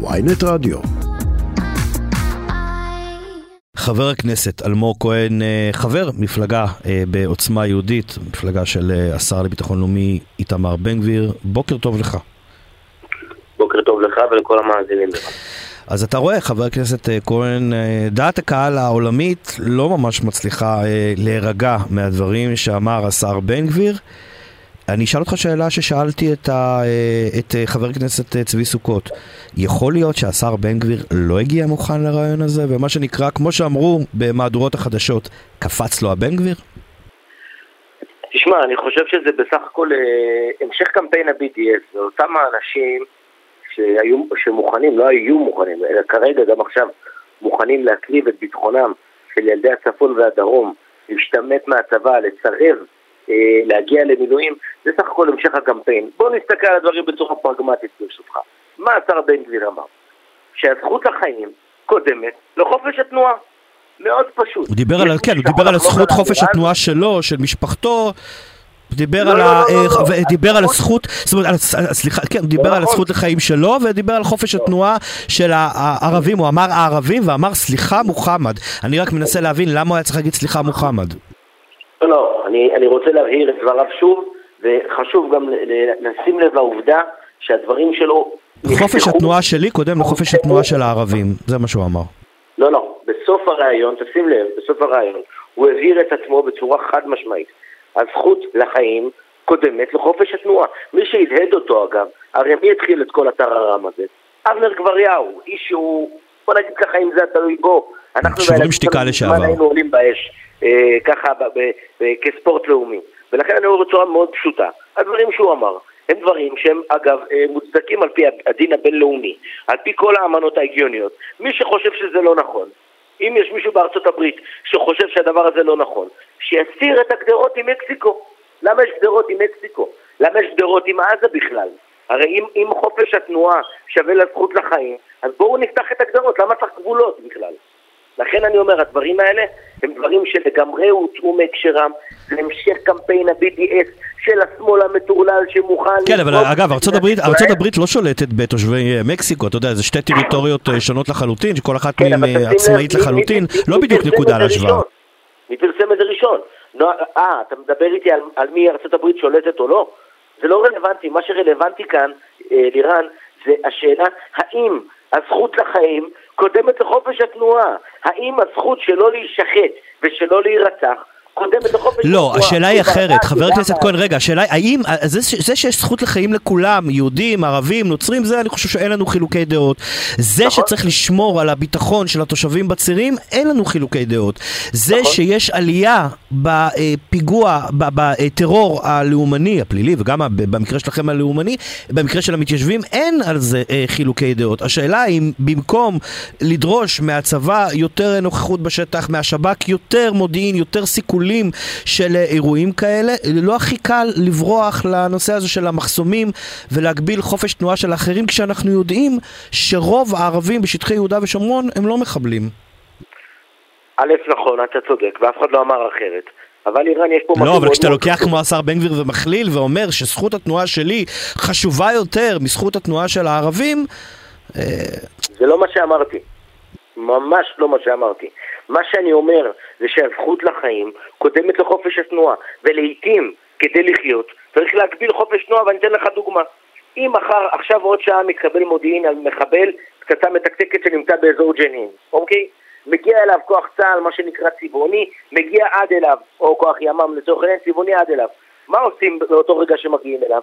ויינט רדיו. חבר הכנסת אלמוג כהן, אה, חבר מפלגה אה, בעוצמה יהודית, מפלגה של אה, השר לביטחון לאומי איתמר בן גביר, בוקר טוב לך. בוקר טוב לך ולכל המאזינים לך. אז אתה רואה, חבר הכנסת כהן, דעת הקהל העולמית לא ממש מצליחה להירגע מהדברים שאמר השר בן גביר. אני אשאל אותך שאלה ששאלתי את, ה, את חבר הכנסת צבי סוכות. יכול להיות שהשר בן גביר לא הגיע מוכן לרעיון הזה, ומה שנקרא, כמו שאמרו במהדורות החדשות, קפץ לו הבן גביר? תשמע, אני חושב שזה בסך הכל אה, המשך קמפיין ה-BDS, זה אותם האנשים שהיו, שמוכנים, לא היו מוכנים, אלא כרגע גם עכשיו מוכנים להקריב את ביטחונם של ילדי הצפון והדרום, להשתמט מהצבא, לצרב אה, להגיע למילואים, זה סך הכל המשך הקמפיין. בואו נסתכל על הדברים בצורה פרגמטית ברשותך. מה השר בן גביר אמר? שהזכות לחיים קודמת לחופש התנועה. מאוד פשוט. הוא דיבר על, כן, הוא דיבר על הזכות חופש התנועה שלו, של משפחתו. דיבר לא, על, לא, ה... לא, לא. דיבר על הזכות, זאת אומרת, סליחה, כן, הוא דיבר על נכון. הזכות לחיים שלו ודיבר על חופש התנועה של הערבים, הוא אמר הערבים ואמר סליחה מוחמד. אני רק מנסה להבין למה הוא היה צריך להגיד סליחה מוחמד. לא, אני, אני רוצה להבהיר את דבריו שוב, וחשוב גם לשים לב לעובדה שהדברים שלו... חופש התנועה שלי קודם לחופש התנועה של הערבים, זה מה שהוא אמר. לא, לא, בסוף הראיון, תשים לב, בסוף הראיון, הוא הבהיר את עצמו בצורה חד משמעית. הזכות לחיים קודמת לחופש התנועה. מי שהדהד אותו אגב, הרי מי התחיל את כל אתר הרם הזה? אבנר גבריהו, איש שהוא, בוא נגיד ככה אם זה תלוי בו. שוברים שתיקה לשעבר. היינו עולים באש. אה, ככה כספורט לאומי. ולכן אני אומר בצורה מאוד פשוטה, הדברים שהוא אמר הם דברים שהם אגב אה, מוצדקים על פי הדין הבינלאומי, על פי כל האמנות ההגיוניות. מי שחושב שזה לא נכון, אם יש מישהו בארצות הברית שחושב שהדבר הזה לא נכון, שיסיר את הגדרות עם מקסיקו. למה יש גדרות עם מקסיקו? למה יש גדרות עם עזה בכלל? הרי אם, אם חופש התנועה שווה לזכות לחיים, אז בואו נפתח את הגדרות, למה צריך גבולות בכלל? לכן אני אומר, הדברים האלה הם דברים שלגמרי הוצאו מהקשרם, זה המשך קמפיין ה-BDS של השמאל המטורלל שמוכן... כן, אבל אגב, הברית, ארצות הברית לא שולטת בתושבי אה, מקסיקו, אתה יודע, זה שתי טריטוריות אה, שונות לחלוטין, שכל אחת כן, מהן אה, עצמאית לחלוטין, לא בדיוק נקודה להשוואה. מי פרסם את זה ראשון? אה, אתה מדבר איתי על מי ארצות הברית שולטת או לא? זה לא רלוונטי, מה שרלוונטי כאן, לירן, זה השאלה האם הזכות לחיים קודמת לחופש התנועה. האם הזכות שלא להישחט ושלא להירצח קודמת לחופש לא, השאלה היא אחרת, חבר הכנסת כהן, רגע, השאלה היא, האם, זה, שיש זכות לחיים לכולם, יהודים, ערבים, נוצרים, זה אני חושב שאין לנו חילוקי דעות. זה נכון. שצריך לשמור על הביטחון של התושבים בצירים, אין לנו חילוקי דעות. זה נכון. שיש עלייה בפיגוע, בטרור הלאומני, הפלילי, וגם במקרה שלכם הלאומני, במקרה של המתיישבים, אין על זה אה, חילוקי דעות. השאלה אם במקום לדרוש מהצבא יותר נוכחות בשטח, מהשב"כ יותר מודיעין, יותר סיכולים, שיקולים של אירועים כאלה. לא הכי קל לברוח לנושא הזה של המחסומים ולהגביל חופש תנועה של אחרים, כשאנחנו יודעים שרוב הערבים בשטחי יהודה ושומרון הם לא מחבלים. א', נכון, אתה צודק, ואף אחד לא אמר אחרת. אבל איראן יש פה לא, אבל כשאתה לוקח כמו השר בן גביר ומכליל ואומר שזכות התנועה שלי חשובה יותר מזכות התנועה של הערבים... אה, זה לא מה שאמרתי. ממש לא מה שאמרתי. מה שאני אומר זה שהזכות לחיים קודמת לחופש התנועה, ולעיתים כדי לחיות צריך להגביל חופש תנועה, ואני אתן לך דוגמה. אם מחר, עכשיו עוד שעה מתקבל מודיעין על מחבל, פצצה מתקתקת שנמצא באזור ג'נין, אוקיי? מגיע אליו כוח צה"ל, מה שנקרא צבעוני, מגיע עד אליו, או כוח ימ"מ לצורך העניין, צבעוני עד אליו. מה עושים באותו רגע שמגיעים אליו?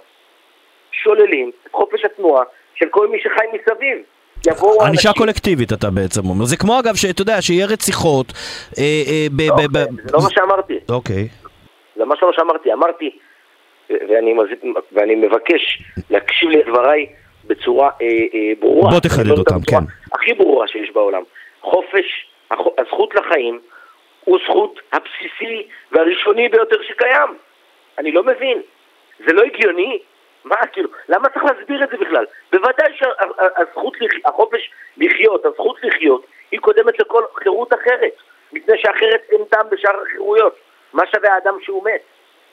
שוללים את חופש התנועה של כל מי שחי מסביב. יבואו אנשים... ענישה קולקטיבית אתה בעצם אומר. זה כמו אגב, שאתה יודע, שיהיה רציחות. אה, אה, ב, לא, ב, ב, זה לא מה שאמרתי. אוקיי. זה מה שלא שאמרתי. אמרתי, ואני, ואני מבקש להקשיב לדבריי בצורה אה, אה, ברורה. בוא תחדד לא אותם, כן. הכי ברורה שיש בעולם. חופש, הזכות לחיים, הוא זכות הבסיסי והראשוני ביותר שקיים. אני לא מבין. זה לא הגיוני מה, כאילו, למה צריך להסביר את זה בכלל? בוודאי שהזכות, החופש לחיות, הזכות לחיות, היא קודמת לכל חירות אחרת, מפני שאחרת אין טעם בשאר החירויות. מה שווה האדם שהוא מת?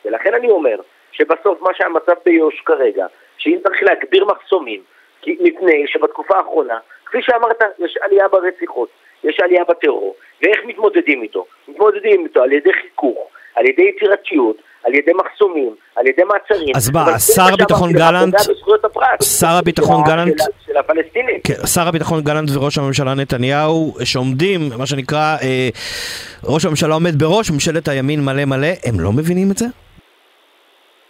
ולכן אני אומר שבסוף מה שהמצב ביו"ש כרגע, שאם צריך להגביר מחסומים, כי מפני שבתקופה האחרונה, כפי שאמרת, יש עלייה ברציחות, יש עלייה בטרור, ואיך מתמודדים איתו? מתמודדים איתו על ידי חיכוך, על ידי יצירתיות, על ידי מחסומים, על ידי מעצרים. אז מה, שר הביטחון גלנט, שר הביטחון גלנט, של הפלסטינים. כן, שר הביטחון גלנט וראש הממשלה נתניהו, שעומדים, מה שנקרא, אה, ראש הממשלה עומד בראש ממשלת הימין מלא מלא, הם לא מבינים את זה?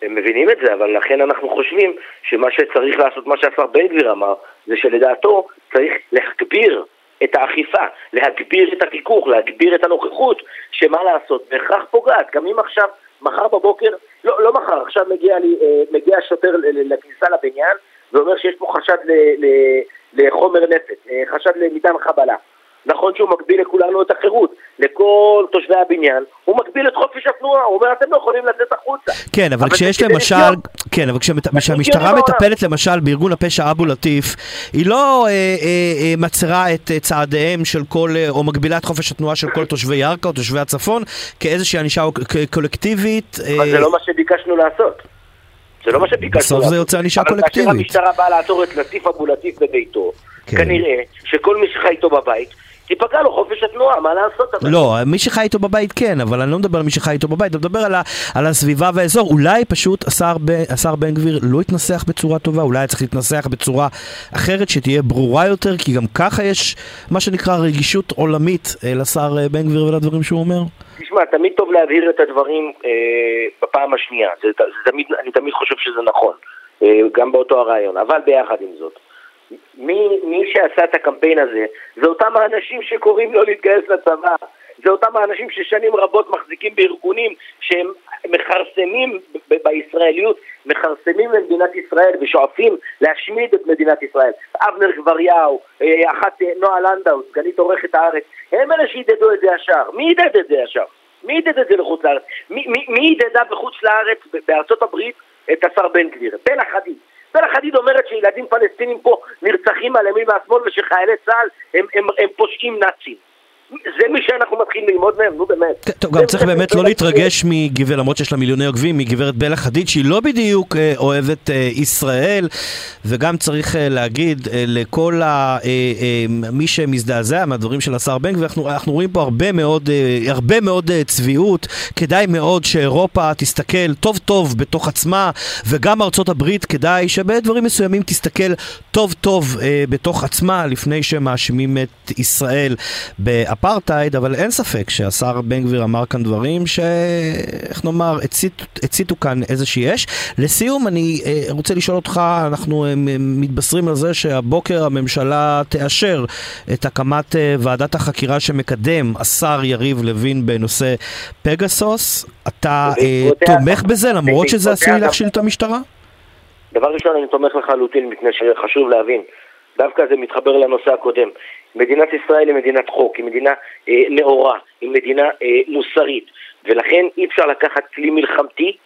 הם מבינים את זה, אבל לכן אנחנו חושבים שמה שצריך לעשות, מה שהשר בן גביר אמר, זה שלדעתו צריך להגביר את האכיפה, להגביר את החיכוך, להגביר את הנוכחות, שמה לעשות, בהכרח פוגעת. גם אם עכשיו, מחר בבוקר, לא, לא מחר, עכשיו מגיע, לי, אה, מגיע שוטר לכניסה לבניין ואומר שיש פה חשד ל, ל, לחומר נפץ, אה, חשד למטען חבלה. נכון שהוא מגביל לכולנו את החירות, לכל תושבי הבניין, הוא מגביל את חופש התנועה, הוא אומר אתם לא יכולים לצאת החוצה. כן, אבל, אבל כשיש למשל, להיות... כן, אבל כשהמשטרה מטפלת למשל בארגון הפשע אבו לטיף, היא לא אה, אה, אה, מצרה את אה, צעדיהם של כל, אה, או מגבילה את חופש התנועה של כל תושבי ירכא או תושבי הצפון, כאיזושהי ענישה קולקטיבית. אה... אבל זה לא מה שביקשנו לעשות. זה לא מה שביקשנו לעשות. בסוף זה יוצא ענישה קולקטיבית. אבל כאשר המשטרה באה לעצור את לטיף אבו לטיף בביתו, כן. כנראה שכל מי שחי איתו בבית תיפגע לו חופש התנועה, מה לעשות? לא, מי שחי איתו בבית כן, אבל אני לא מדבר על מי שחי איתו בבית, אני מדבר על, ה, על הסביבה והאזור. אולי פשוט השר, ב, השר בן גביר לא התנסח בצורה טובה, אולי צריך להתנסח בצורה אחרת שתהיה ברורה יותר, כי גם ככה יש מה שנקרא רגישות עולמית אה, לשר אה, בן גביר ולדברים שהוא אומר. תשמע, תמיד טוב להבהיר את הדברים אה, בפעם השנייה, זה, זה תמיד, אני תמיד חושב שזה נכון, אה, גם באותו הרעיון, אבל ביחד עם זאת. מי, מי שעשה את הקמפיין הזה זה אותם האנשים שקוראים לא להתגייס לצבא זה אותם האנשים ששנים רבות מחזיקים בארגונים שהם מכרסמים ב- בישראליות, מכרסמים במדינת ישראל ושואפים להשמיד את מדינת ישראל. אבנר גבריהו, אה, אחת אה, נועה לנדאו, סגנית עורכת הארץ, הם אלה שידדו את זה ישר. מי ידד את זה ישר? מי ידד את זה לחוץ לארץ? מי, מי, מי ידדה בחוץ לארץ, בארצות הברית, את השר בן גביר? בלה חדיד. סלאח חדיד אומרת שילדים פלסטינים פה נרצחים על ימין והשמאל ושחיילי צה"ל הם, הם, הם פושעים נאצים. זה מי שאנחנו מתחילים ללמוד מהם, נו באמת. טוב, גם צריך באמת לא להתרגש מגברת, למרות שיש לה מיליוני עוקבים, מגברת בלה חדיד, שהיא לא בדיוק אה, אוהבת אה, ישראל, וגם צריך אה, להגיד לכל מי שמזדעזע מהדברים של השר בן גביר, אנחנו רואים פה הרבה מאוד, הרבה מאוד צביעות, כדאי מאוד שאירופה תסתכל טוב טוב בתוך עצמה, וגם ארצות הברית כדאי שבדברים מסוימים תסתכל טוב טוב בתוך עצמה, לפני שמאשימים את ישראל. אפרטהייד, אבל אין ספק שהשר בן גביר אמר כאן דברים ש... איך נאמר, הצית, הציתו כאן איזושהי אש. לסיום, אני אה, רוצה לשאול אותך, אנחנו אה, מתבשרים על זה שהבוקר הממשלה תאשר את הקמת אה, ועדת החקירה שמקדם השר יריב לוין בנושא פגסוס. אתה תומך בזה למרות שזה עשוי להכשיל את המשטרה? דבר ראשון, אני תומך לחלוטין, מפני שחשוב להבין. דווקא זה מתחבר לנושא הקודם. מדינת ישראל היא מדינת חוק, היא מדינה אה, נאורה, היא מדינה אה, מוסרית, ולכן אי אפשר לקחת כלי מלחמתי,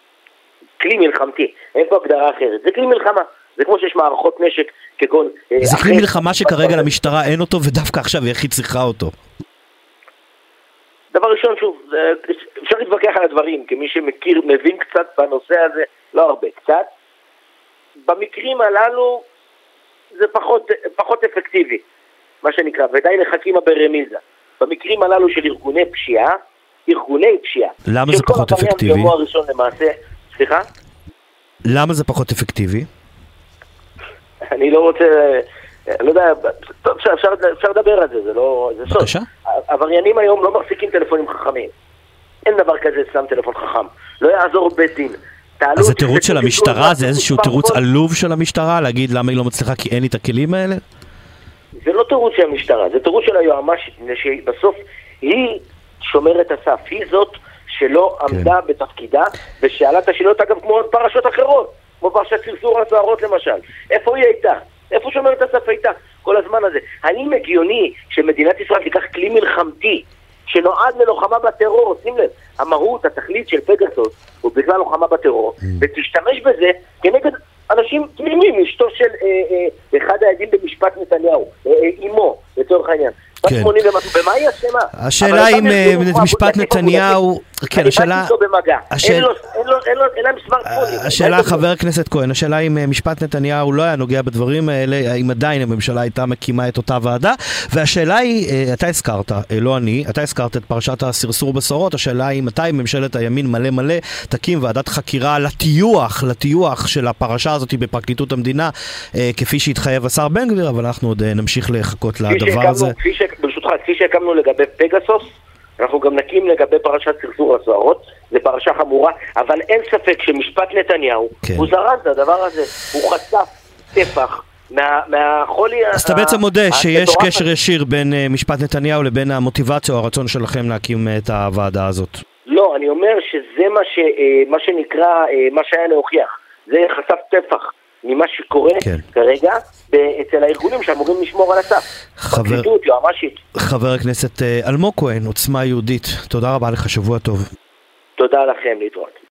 כלי מלחמתי, אין פה הגדרה אחרת, זה כלי מלחמה. זה כמו שיש מערכות נשק כגון... אה, זה כלי מלחמה שכרגע למשטרה אין אותו ודווקא עכשיו היא צריכה אותו. דבר ראשון, שוב, אפשר להתווכח על הדברים, כמי שמכיר, מבין קצת בנושא הזה, לא הרבה, קצת. במקרים הללו זה פחות, פחות אפקטיבי. מה שנקרא, ודי לחכימה ברמיזה. במקרים הללו של ארגוני פשיעה, ארגוני פשיעה. למה זה פחות אפקטיבי? של כל הראשון למעשה, סליחה? למה זה פחות אפקטיבי? אני לא רוצה, לא יודע, טוב, אפשר, אפשר, אפשר לדבר על זה, זה לא, זה סוד. בבקשה. עבריינים היום לא מחזיקים טלפונים חכמים. אין דבר כזה סתם טלפון חכם. לא יעזור בית דין. אז זה תירוץ של המשטרה? זה איזשהו תירוץ עלוב של המשטרה? להגיד למה היא לא מצליחה כי אין לי את הכלים האלה? זה לא תירוץ של המשטרה, זה תירוץ של היועמ"שית, מפני שבסוף היא שומרת הסף, היא זאת שלא כן. עמדה בתפקידה ושאלה את השאלות, אגב, כמו פרשות אחרות, כמו פרשת סרסור הסוהרות למשל. איפה היא הייתה? איפה שומרת הסף הייתה כל הזמן הזה? האם הגיוני שמדינת ישראל תיקח כלי מלחמתי שנועד ללוחמה בטרור, שים לב, המהות, התכלית של פגסוס הוא בכלל לוחמה בטרור, mm. ותשתמש בזה כנגד אנשים תמימים, אשתו של אה, אה, אחד העדים במשפט נתניהו, אה, אה, אימו, לצורך העניין. כן. 80 ומשהו, במה היא אשמה? השאלה אם אה, משפט נתניהו, כן, אני השאלה... באתי איתו במגע, אין לו- אין להם סמארטפונים. השאלה, מה זה? חבר הכנסת כהן, השאלה אם אה, משפט נתניהו לא היה נוגע בדברים האלה, האם עדיין הממשלה הייתה מקימה את אותה ועדה, והשאלה היא, אה, אתה הזכרת, אה, לא אני, אתה הזכרת את פרשת הסרסור בשרות, השאלה היא מתי ממשלת הימין מלא מלא תקים ועדת חקירה לטיוח, לטיוח של הפרשה הזאת בפרקליטות המדינה, אה, כפי שהתחייב השר בן גביר, אבל אנחנו עוד אה, נמשיך לחכות לדבר הזה. כפי ברשותך, כפי שהקמנו לגבי פגסוס, אנחנו גם נקים לגבי פרשת סרסור הסוהרות, זו פרשה חמורה, אבל אין ספק שמשפט נתניהו, כן. הוא זרז את הדבר הזה, הוא חשף טפח מה- מהחולי אז אתה ה- בעצם מודה שיש קשר. ישיר בין אה, משפט נתניהו לבין המוטיבציה או הרצון שלכם להקים אה, את הוועדה הזאת. לא, אני אומר שזה מה, ש, אה, מה שנקרא, אה, מה שהיה להוכיח. זה חשף טפח ממה שקורה כן. כרגע אצל הארגונים שאמורים לשמור על הסף. חבר- פרקליטות, יועמ"שית. חבר הכנסת אה, אלמוג כהן, עוצמה יהודית, תודה רבה לך, שבוע טוב. תודה לכם, להתראות.